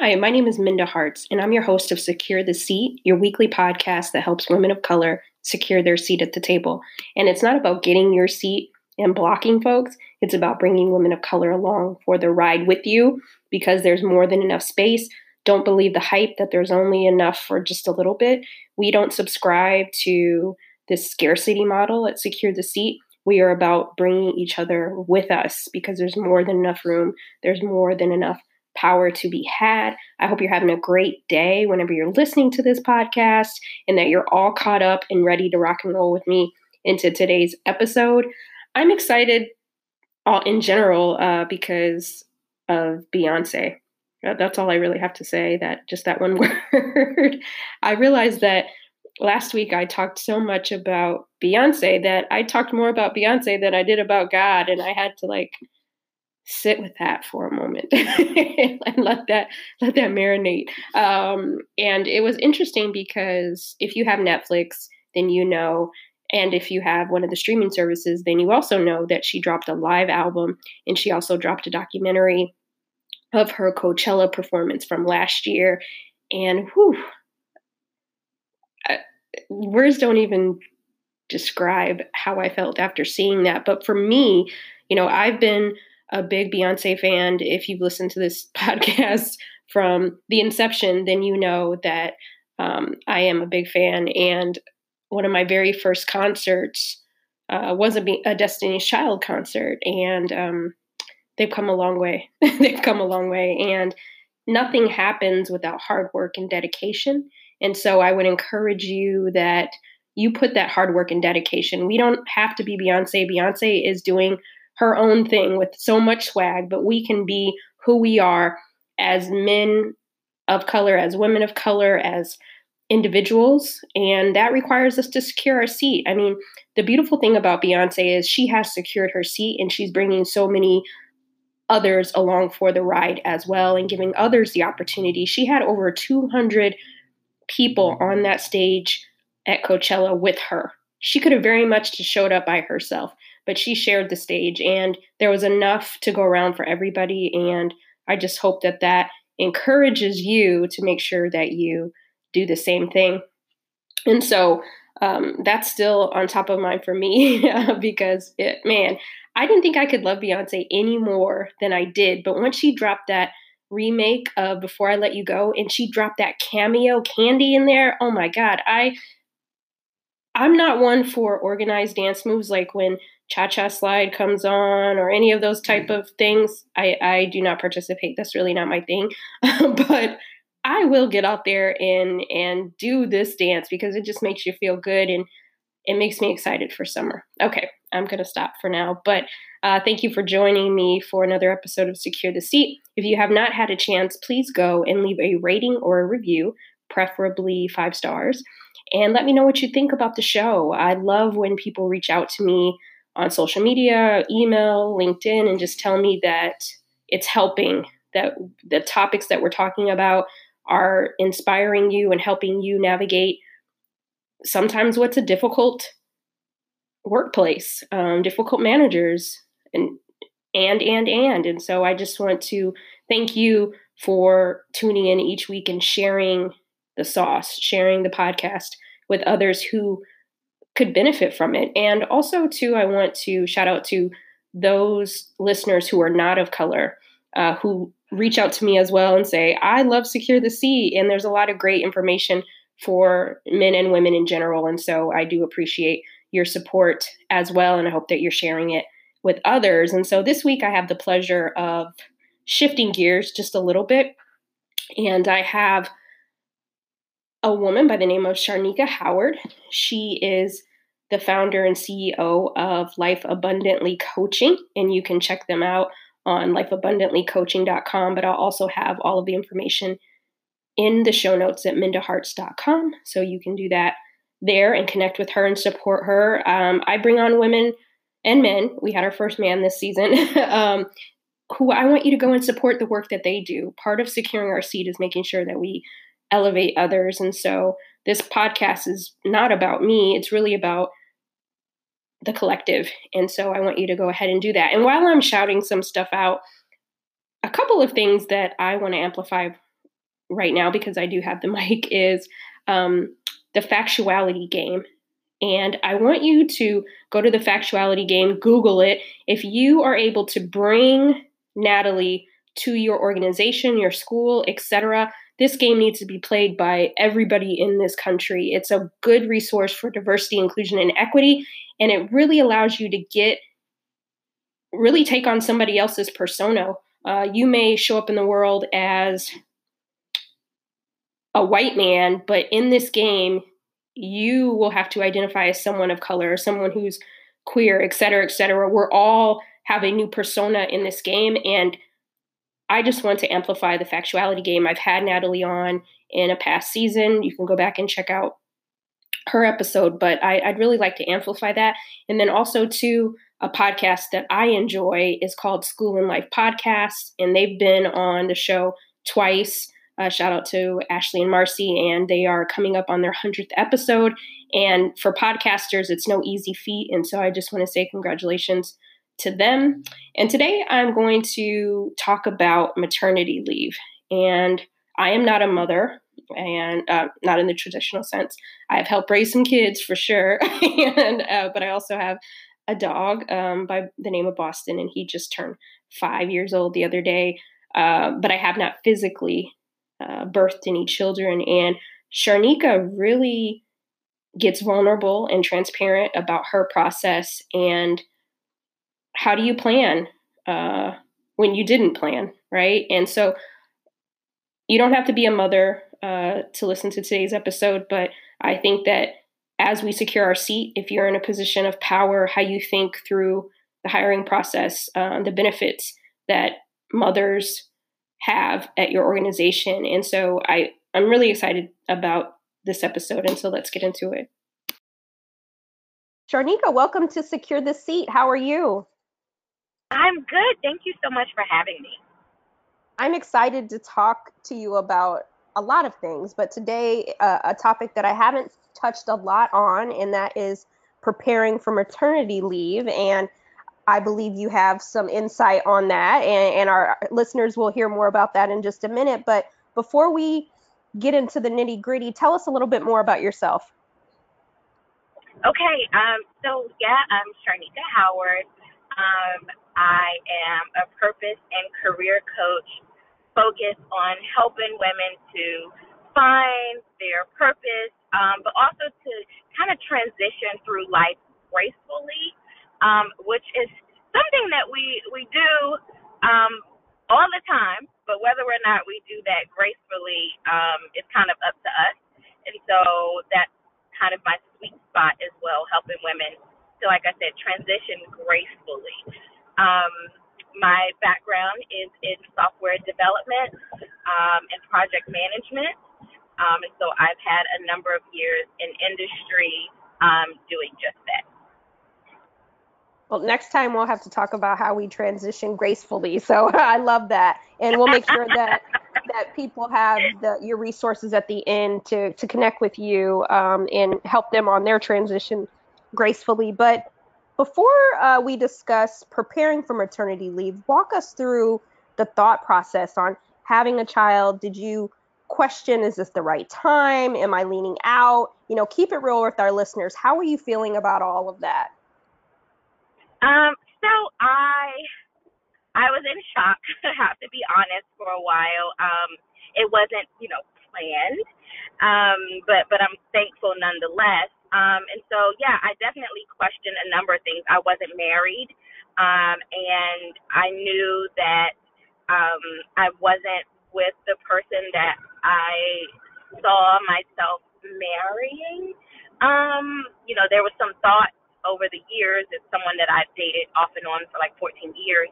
Hi, my name is Minda Harts, and I'm your host of Secure the Seat, your weekly podcast that helps women of color secure their seat at the table. And it's not about getting your seat and blocking folks, it's about bringing women of color along for the ride with you because there's more than enough space. Don't believe the hype that there's only enough for just a little bit. We don't subscribe to this scarcity model at Secure the Seat. We are about bringing each other with us because there's more than enough room, there's more than enough power to be had. I hope you're having a great day whenever you're listening to this podcast and that you're all caught up and ready to rock and roll with me into today's episode. I'm excited all in general uh, because of Beyonce. Uh, that's all I really have to say. That just that one word. I realized that last week I talked so much about Beyonce that I talked more about Beyonce than I did about God, and I had to like sit with that for a moment and let that let that marinate. Um, and it was interesting because if you have Netflix, then you know, and if you have one of the streaming services, then you also know that she dropped a live album and she also dropped a documentary of her Coachella performance from last year. And whew, words don't even describe how I felt after seeing that. But for me, you know, I've been a big Beyonce fan, if you've listened to this podcast from the inception, then you know that um, I am a big fan. And one of my very first concerts uh, was a, a, Destiny's Child concert, and um, they've come a long way. they've come a long way, and nothing happens without hard work and dedication. And so I would encourage you that you put that hard work and dedication. We don't have to be Beyonce. Beyonce is doing her own thing with so much swag, but we can be who we are as men of color, as women of color, as individuals. And that requires us to secure our seat. I mean, the beautiful thing about Beyonce is she has secured her seat and she's bringing so many others along for the ride as well and giving others the opportunity. She had over 200 people on that stage at Coachella with her. She could have very much just showed up by herself but she shared the stage and there was enough to go around for everybody. And I just hope that that encourages you to make sure that you do the same thing. And so um, that's still on top of mind for me because it, man, I didn't think I could love Beyonce any more than I did. But once she dropped that remake of Before I Let You Go and she dropped that cameo candy in there, oh my God, I I'm not one for organized dance moves like when Cha Cha Slide comes on or any of those type of things. I, I do not participate. That's really not my thing. but I will get out there and and do this dance because it just makes you feel good and it makes me excited for summer. Okay, I'm gonna stop for now. But uh, thank you for joining me for another episode of Secure the Seat. If you have not had a chance, please go and leave a rating or a review, preferably five stars and let me know what you think about the show. I love when people reach out to me on social media, email, LinkedIn, and just tell me that it's helping, that the topics that we're talking about are inspiring you and helping you navigate sometimes what's a difficult workplace, um, difficult managers, and and and and. And so I just want to thank you for tuning in each week and sharing the sauce, sharing the podcast with others who could benefit from it. And also, too, I want to shout out to those listeners who are not of color uh, who reach out to me as well and say, I love Secure the Seat, And there's a lot of great information for men and women in general. And so I do appreciate your support as well. And I hope that you're sharing it with others. And so this week I have the pleasure of shifting gears just a little bit. And I have a woman by the name of Sharnika Howard. She is the founder and CEO of Life Abundantly Coaching, and you can check them out on lifeabundantlycoaching.com. But I'll also have all of the information in the show notes at mindaharts.com, so you can do that there and connect with her and support her. Um, I bring on women and men. We had our first man this season. um, who I want you to go and support the work that they do. Part of securing our seat is making sure that we elevate others. And so this podcast is not about me, it's really about the collective. And so I want you to go ahead and do that. And while I'm shouting some stuff out, a couple of things that I want to amplify right now because I do have the mic is um, the factuality game. And I want you to go to the factuality game, Google it. If you are able to bring Natalie to your organization, your school, etc., this game needs to be played by everybody in this country. It's a good resource for diversity, inclusion, and equity, and it really allows you to get really take on somebody else's persona. Uh, you may show up in the world as a white man, but in this game, you will have to identify as someone of color, someone who's queer, et cetera, et cetera. We're all have a new persona in this game. And I just want to amplify the factuality game. I've had Natalie on in a past season. You can go back and check out her episode, but I, would really like to amplify that. And then also, to a podcast that I enjoy is called School and Life Podcast, and they've been on the show twice. Uh, shout out to Ashley and Marcy, and they are coming up on their 100th episode. And for podcasters, it's no easy feat. And so I just want to say congratulations to them. And today I'm going to talk about maternity leave. And I am not a mother, and uh, not in the traditional sense. I have helped raise some kids for sure, and uh, but I also have a dog um, by the name of Boston, and he just turned five years old the other day. Uh, but I have not physically uh, birthed any children. And Sharnika really gets vulnerable and transparent about her process and how do you plan uh, when you didn't plan, right? And so you don't have to be a mother uh, to listen to today's episode, but I think that as we secure our seat, if you're in a position of power, how you think through the hiring process, uh, the benefits that mothers have at your organization. And so I, I'm really excited about this episode. And so let's get into it. Sharnika, welcome to Secure the Seat. How are you? I'm good. Thank you so much for having me. I'm excited to talk to you about a lot of things, but today, uh, a topic that I haven't touched a lot on, and that is preparing for maternity leave. And I believe you have some insight on that, and, and our listeners will hear more about that in just a minute. But before we get into the nitty gritty, tell us a little bit more about yourself. Okay, um, so yeah, I'm Sharnika Howard. Um, I am a purpose and career coach focused on helping women to find their purpose, um, but also to kind of transition through life gracefully um, which is something that we we do um, all the time. But whether or not we do that gracefully um, is kind of up to us. And so that's kind of my sweet spot as well, helping women to, like I said, transition gracefully. Um, my background is in software development um, and project management. Um, and so I've had a number of years in industry um, doing just that. Well, next time we'll have to talk about how we transition gracefully. So I love that, and we'll make sure that that people have the, your resources at the end to to connect with you um, and help them on their transition gracefully. But before uh, we discuss preparing for maternity leave, walk us through the thought process on having a child. Did you question is this the right time? Am I leaning out? You know, keep it real with our listeners. How are you feeling about all of that? Um, so I I was in shock, I have to be honest, for a while. Um, it wasn't, you know, planned. Um, but but I'm thankful nonetheless. Um, and so yeah, I definitely questioned a number of things. I wasn't married. Um, and I knew that um I wasn't with the person that I saw myself marrying. Um, you know, there was some thought over the years. It's someone that I've dated off and on for like 14 years.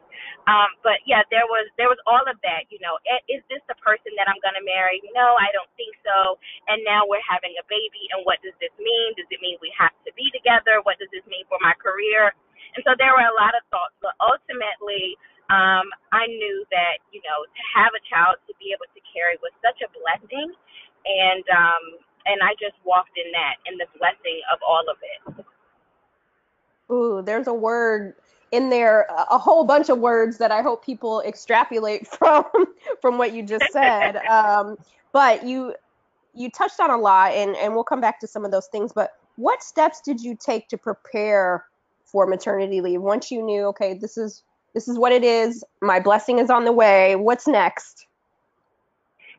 Um, but yeah, there was there was all of that. You know, is this the person that I'm gonna marry? No, I don't think so. And now we're having a baby, and what does this mean? Does it mean we have to be together? What does this mean for my career? And so there were a lot of thoughts, but ultimately, um, I knew that you know to have a child to be able to carry was such a blessing, and um, and I just walked in that in the blessing of all of it. Ooh, there's a word in there a whole bunch of words that I hope people extrapolate from from what you just said. Um, but you you touched on a lot, and and we'll come back to some of those things. But what steps did you take to prepare for maternity leave once you knew, okay, this is this is what it is. My blessing is on the way. What's next?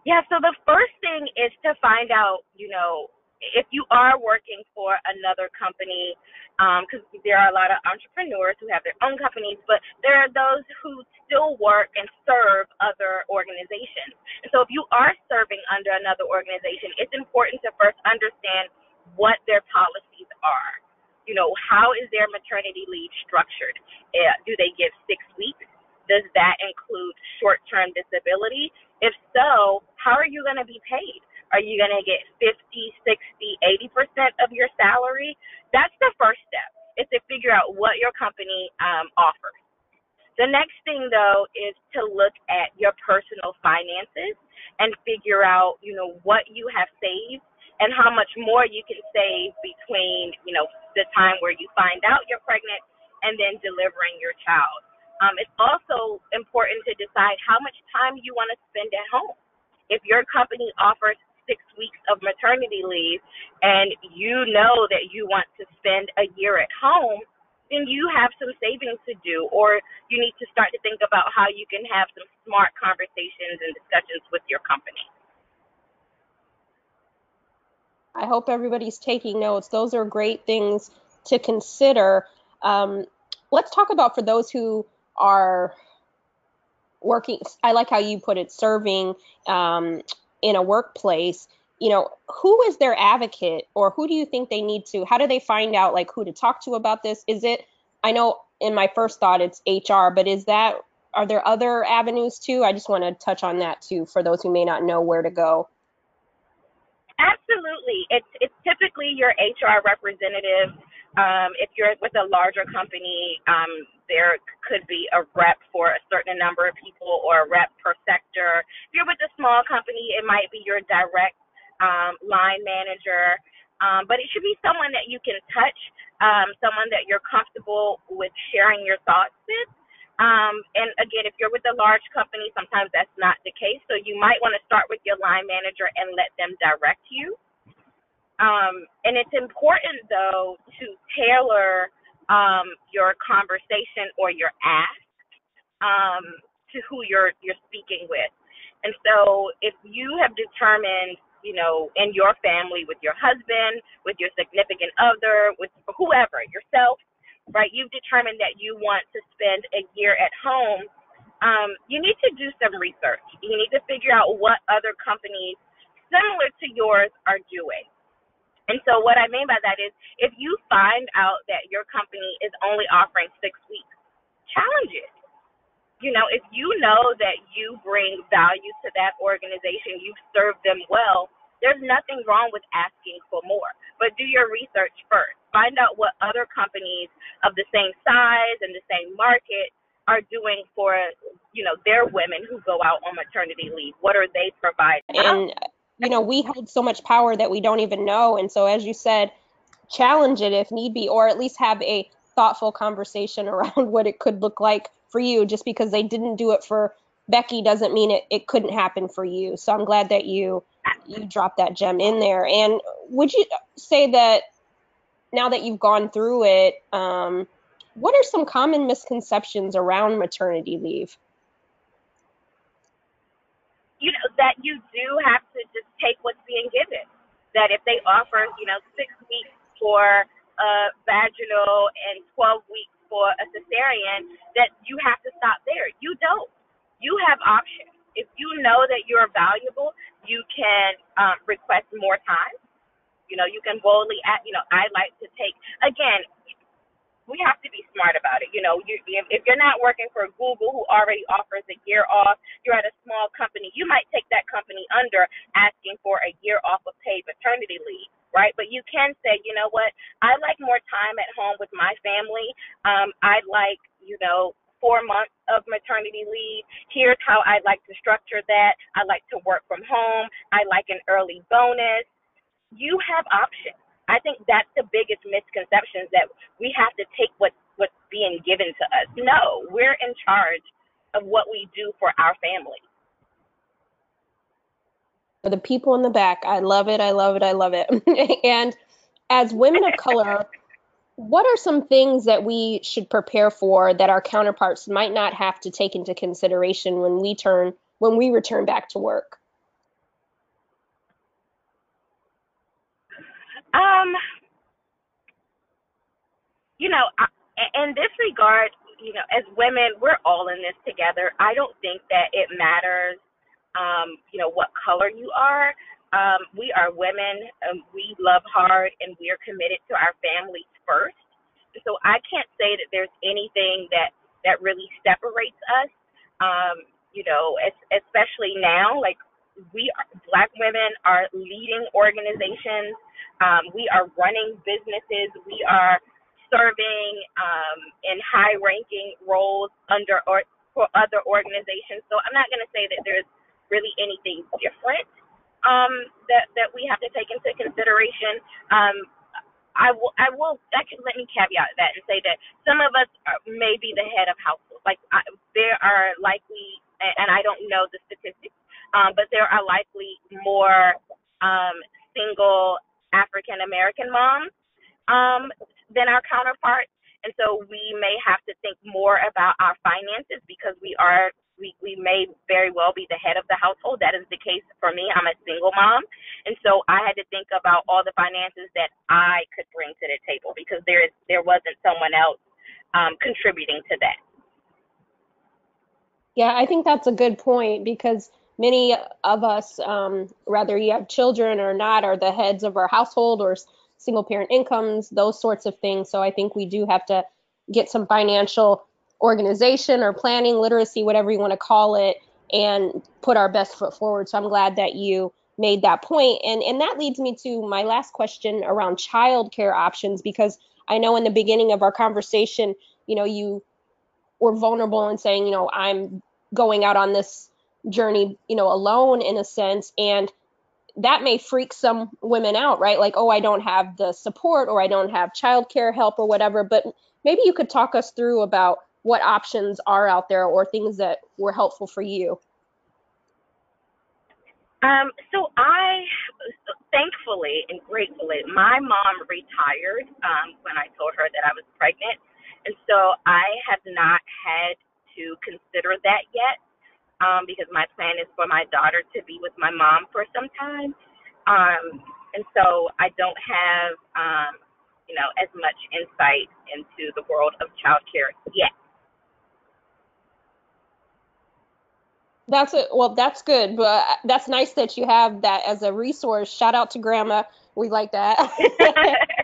Yeah, so the first thing is to find out, you know, if you are working for another company, because um, there are a lot of entrepreneurs who have their own companies, but there are those who still work and serve other organizations. And so if you are serving under another organization, it's important to first understand what their policies are. You know, how is their maternity leave structured? Uh, do they give six weeks? Does that include short term disability? If so, how are you going to be paid? Are you going to get 50, 60, 80% of your salary? That's the first step, is to figure out what your company um, offers. The next thing, though, is to look at your personal finances and figure out, you know, what you have saved and how much more you can save between, you know, the time where you find out you're pregnant and then delivering your child. Um, it's also important to decide how much time you want to spend at home. If your company offers six weeks of maternity leave and you know that you want to spend a year at home, then you have some savings to do, or you need to start to think about how you can have some smart conversations and discussions with your company. I hope everybody's taking notes. Those are great things to consider. Um, let's talk about for those who are working i like how you put it serving um, in a workplace you know who is their advocate or who do you think they need to how do they find out like who to talk to about this? Is it i know in my first thought it's hr but is that are there other avenues too? I just want to touch on that too for those who may not know where to go. Absolutely. It's it's typically your hr representative um, if you're with a larger company, um, there could be a rep for a certain number of people or a rep per sector. If you're with a small company, it might be your direct um, line manager. Um, but it should be someone that you can touch, um, someone that you're comfortable with sharing your thoughts with. Um, and again, if you're with a large company, sometimes that's not the case. So you might want to start with your line manager and let them direct you. Um, and it's important though to tailor um, your conversation or your ask um, to who you're you're speaking with. And so, if you have determined, you know, in your family, with your husband, with your significant other, with whoever, yourself, right? You've determined that you want to spend a year at home. Um, you need to do some research. You need to figure out what other companies similar to yours are doing and so what I mean by that is if you find out that your company is only offering six weeks, challenge it. You know, if you know that you bring value to that organization, you've served them well, there's nothing wrong with asking for more. But do your research first. Find out what other companies of the same size and the same market are doing for, you know, their women who go out on maternity leave. What are they providing? And you know, we hold so much power that we don't even know. And so, as you said, challenge it if need be, or at least have a thoughtful conversation around what it could look like for you. Just because they didn't do it for Becky doesn't mean it, it couldn't happen for you. So I'm glad that you you dropped that gem in there. And would you say that now that you've gone through it, um, what are some common misconceptions around maternity leave? You know, that you do have to just take what's being given. That if they offer, you know, six weeks for a vaginal and 12 weeks for a cesarean, that you have to stop there. You don't. You have options. If you know that you're valuable, you can um, request more time. You know, you can boldly, ask, you know, I like to take, again, we have to be smart about it. You know, you, if, if you're not working for Google, who already offers a year off, you're at a small company. You might take that company under asking for a year off of paid maternity leave, right? But you can say, you know what, I like more time at home with my family. Um, I like, you know, four months of maternity leave. Here's how I like to structure that. I like to work from home. I like an early bonus. You have options. I think that's the biggest misconception is that we have to take what what's being given to us. No, we're in charge of what we do for our family. For the people in the back, I love it. I love it. I love it. and as women of color, what are some things that we should prepare for that our counterparts might not have to take into consideration when we turn when we return back to work? Um, you know, in this regard, you know, as women, we're all in this together. I don't think that it matters, um, you know, what color you are. Um, we are women. Um, we love hard, and we are committed to our families first. So I can't say that there's anything that that really separates us. Um, you know, especially now, like we are, black women are leading organizations. Um, we are running businesses. We are serving um, in high ranking roles under or for other organizations. So I'm not going to say that there's really anything different um, that that we have to take into consideration. Um, I will, I will, can, let me caveat that and say that some of us are, may be the head of households. Like, I, there are likely, and I don't know the statistics, um, but there are likely more um, single African American moms um, than our counterparts. And so we may have to think more about our finances because we are we, we may very well be the head of the household. That is the case for me. I'm a single mom. And so I had to think about all the finances that I could bring to the table because there is there wasn't someone else um, contributing to that. Yeah, I think that's a good point because many of us, um, whether you have children or not, are the heads of our household or single parent incomes, those sorts of things. So I think we do have to get some financial organization or planning, literacy, whatever you want to call it, and put our best foot forward. So I'm glad that you made that point. And and that leads me to my last question around childcare options because I know in the beginning of our conversation, you know, you were vulnerable in saying, you know, I'm going out on this journey, you know, alone in a sense. And that may freak some women out, right? Like, oh, I don't have the support or I don't have childcare help or whatever. But maybe you could talk us through about what options are out there or things that were helpful for you. Um, so I, thankfully and gratefully, my mom retired um, when I told her that I was pregnant, and so I have not had to consider that yet um, because my plan is for my daughter to be with my mom for some time. Um, and so I don't have, um, you know, as much insight into the world of childcare yet. That's it. Well, that's good, but that's nice that you have that as a resource. Shout out to Grandma. We like that.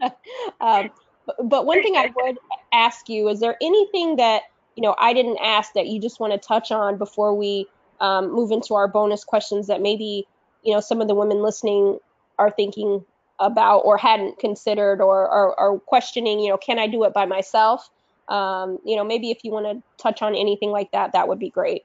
um, but, but one thing I would ask you is there anything that you know, I didn't ask that you just want to touch on before we um, move into our bonus questions that maybe, you know, some of the women listening are thinking about or hadn't considered or, or questioning, you know, can I do it by myself? Um, you know, maybe if you want to touch on anything like that, that would be great.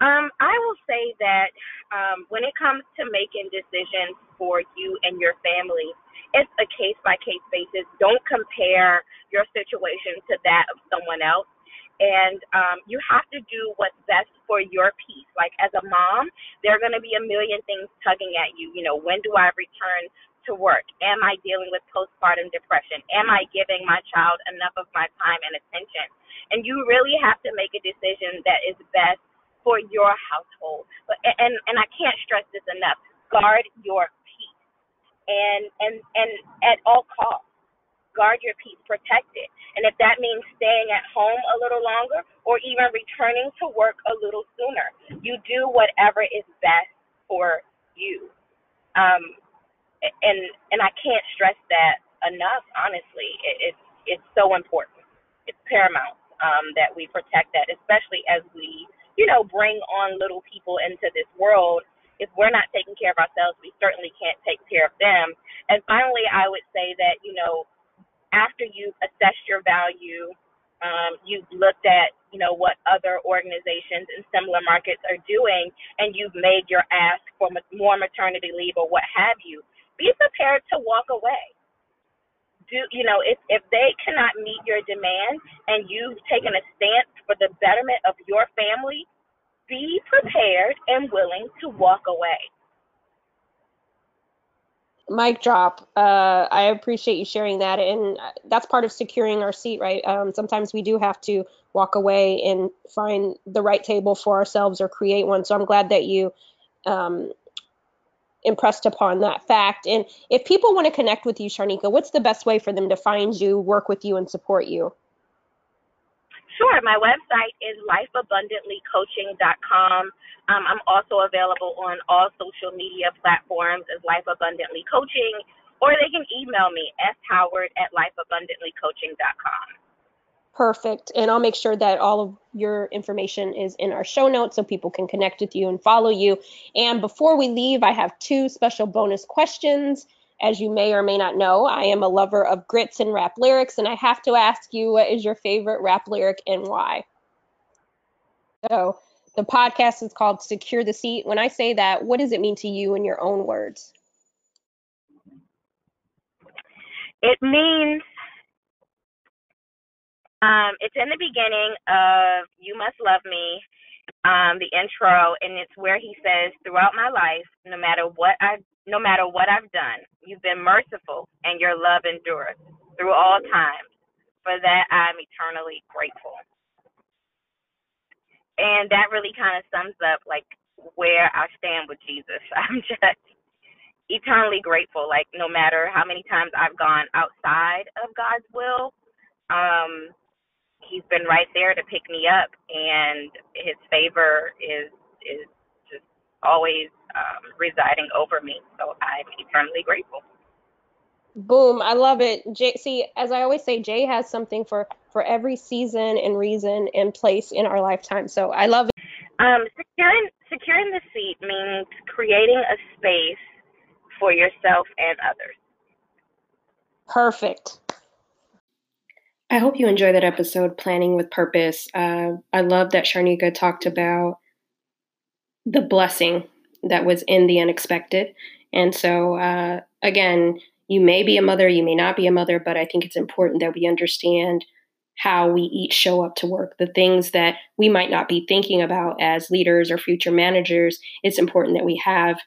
Um, I will say that um, when it comes to making decisions for you and your family, it's a case by case basis. Don't compare your situation to that of someone else. And um, you have to do what's best for your peace. Like as a mom, there are going to be a million things tugging at you. You know, when do I return to work? Am I dealing with postpartum depression? Am I giving my child enough of my time and attention? And you really have to make a decision that is best for your household. But and and I can't stress this enough. Guard your and and and at all costs guard your peace protect it. And if that means staying at home a little longer or even returning to work a little sooner you do whatever is best for you. Um and and i can't stress that enough honestly. It, it's it's so important. It's paramount um that we protect that especially as we you know bring on little people into this world if we're not taking care of ourselves, we certainly can't take care of them. And finally, I would say that, you know, after you've assessed your value, um, you've looked at, you know, what other organizations in similar markets are doing, and you've made your ask for more maternity leave or what have you, be prepared to walk away. Do you know if if they cannot meet your demand and you've taken a stance for the betterment of your family, be prepared and willing to walk away. Mic drop. Uh, I appreciate you sharing that, and that's part of securing our seat, right? Um, sometimes we do have to walk away and find the right table for ourselves or create one. So I'm glad that you um, impressed upon that fact. And if people want to connect with you, Sharnika, what's the best way for them to find you, work with you, and support you? Sure. My website is lifeabundantlycoaching.com. Um, I'm also available on all social media platforms as Life Abundantly Coaching, or they can email me, showard at lifeabundantlycoaching.com. Perfect. And I'll make sure that all of your information is in our show notes so people can connect with you and follow you. And before we leave, I have two special bonus questions. As you may or may not know, I am a lover of grits and rap lyrics, and I have to ask you, what is your favorite rap lyric and why? So, the podcast is called Secure the Seat. When I say that, what does it mean to you in your own words? It means um, it's in the beginning of You Must Love Me, um, the intro, and it's where he says, Throughout my life, no matter what I've no matter what I've done, you've been merciful and your love endures through all times. For that I'm eternally grateful. And that really kind of sums up like where I stand with Jesus. I'm just eternally grateful. Like no matter how many times I've gone outside of God's will, um, he's been right there to pick me up and his favor is is always um, residing over me. So I'm eternally grateful. Boom! I love it. Jay, see, as I always say, Jay has something for for every season and reason and place in our lifetime. So I love it. Um, securing securing the seat means creating a space for yourself and others. Perfect. I hope you enjoy that episode, Planning with Purpose. Uh, I love that Sharnika talked about the blessing that was in the unexpected. And so, uh, again, you may be a mother, you may not be a mother, but I think it's important that we understand how we each show up to work, the things that we might not be thinking about as leaders or future managers. It's important that we have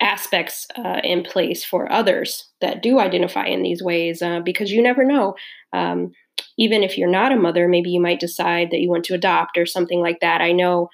aspects uh, in place for others that do identify in these ways uh, because you never know. Um, even if you're not a mother, maybe you might decide that you want to adopt or something like that. I know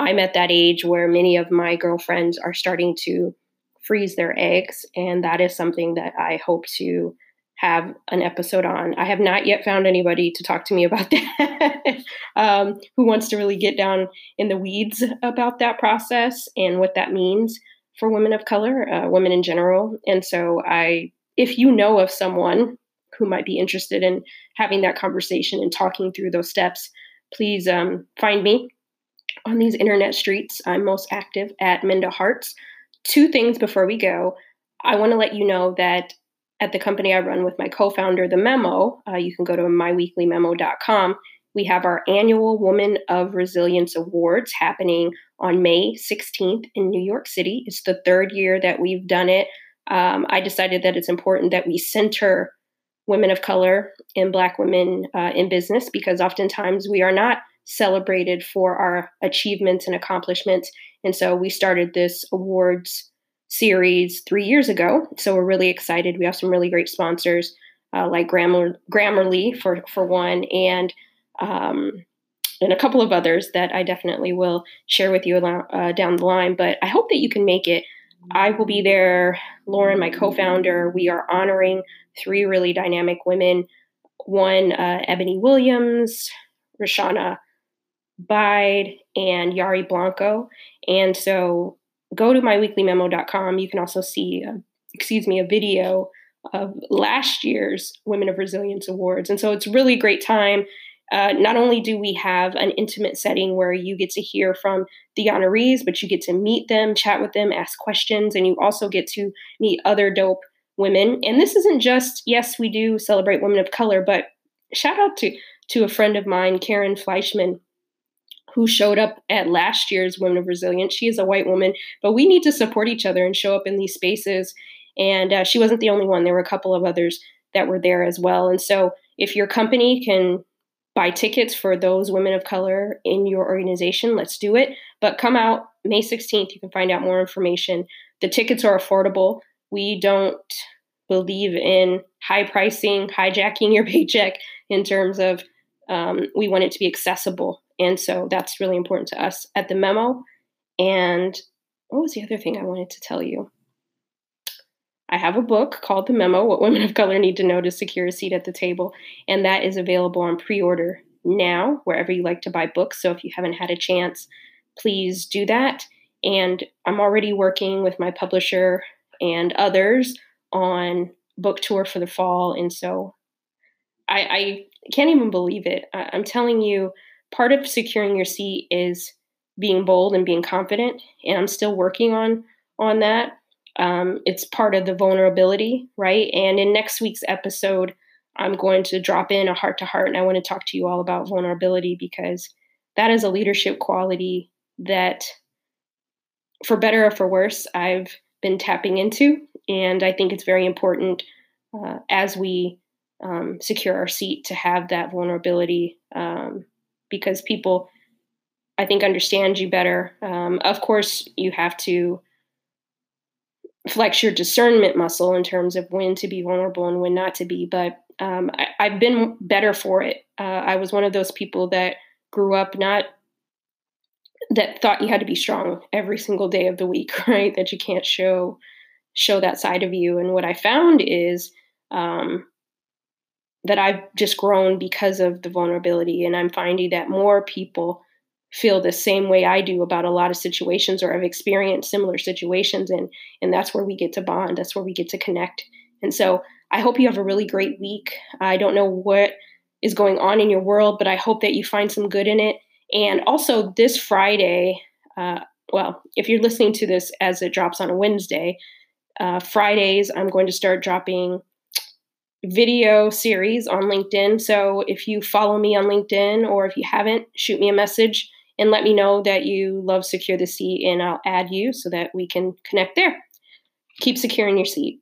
I'm at that age where many of my girlfriends are starting to freeze their eggs, and that is something that I hope to have an episode on. I have not yet found anybody to talk to me about that um, who wants to really get down in the weeds about that process and what that means for women of color, uh, women in general. And so, I, if you know of someone who might be interested in having that conversation and talking through those steps, please um, find me on these internet streets. I'm most active at Minda Harts. Two things before we go. I want to let you know that at the company I run with my co founder, The Memo, uh, you can go to myweeklymemo.com. We have our annual Woman of Resilience Awards happening on May 16th in New York City. It's the third year that we've done it. Um, I decided that it's important that we center women of color and Black women uh, in business because oftentimes we are not celebrated for our achievements and accomplishments. And so we started this awards series three years ago. So we're really excited. We have some really great sponsors uh, like Grammar, Grammarly for, for one, and um, and a couple of others that I definitely will share with you uh, down the line. But I hope that you can make it. I will be there. Lauren, my co founder, we are honoring three really dynamic women one, uh, Ebony Williams, Rashana Bide, and Yari Blanco. And so go to myweeklymemo.com. You can also see, uh, excuse me, a video of last year's Women of Resilience Awards. And so it's really great time uh, not only do we have an intimate setting where you get to hear from the honorees, but you get to meet them, chat with them, ask questions, and you also get to meet other dope women. And this isn't just, yes, we do celebrate women of color, but shout out to, to a friend of mine, Karen Fleischman. Who showed up at last year's Women of Resilience. She is a white woman, but we need to support each other and show up in these spaces. And uh, she wasn't the only one, there were a couple of others that were there as well. And so if your company can buy tickets for those women of color in your organization, let's do it. But come out May 16th, you can find out more information. The tickets are affordable. We don't believe in high pricing, hijacking your paycheck in terms of um, we want it to be accessible. And so that's really important to us at the memo. And what was the other thing I wanted to tell you? I have a book called The Memo What Women of Color Need to Know to Secure a Seat at the Table, and that is available on pre order now, wherever you like to buy books. So if you haven't had a chance, please do that. And I'm already working with my publisher and others on book tour for the fall. And so I, I can't even believe it. I, I'm telling you, part of securing your seat is being bold and being confident. And I'm still working on on that. Um, it's part of the vulnerability, right? And in next week's episode, I'm going to drop in a heart to heart and I want to talk to you all about vulnerability because that is a leadership quality that, for better or for worse, I've been tapping into. And I think it's very important uh, as we um, secure our seat to have that vulnerability um, because people, I think, understand you better. Um, of course, you have to flex your discernment muscle in terms of when to be vulnerable and when not to be. But um, I, have been better for it. Uh, I was one of those people that grew up not that thought you had to be strong every single day of the week, right? That you can't show show that side of you. And what I found is um, that I've just grown because of the vulnerability, and I'm finding that more people feel the same way I do about a lot of situations or have experienced similar situations and and that's where we get to bond that's where we get to connect. And so I hope you have a really great week. I don't know what is going on in your world but I hope that you find some good in it. And also this Friday uh, well if you're listening to this as it drops on a Wednesday uh, Fridays I'm going to start dropping video series on LinkedIn. So if you follow me on LinkedIn or if you haven't, shoot me a message and let me know that you love Secure the Seat, and I'll add you so that we can connect there. Keep securing your seat.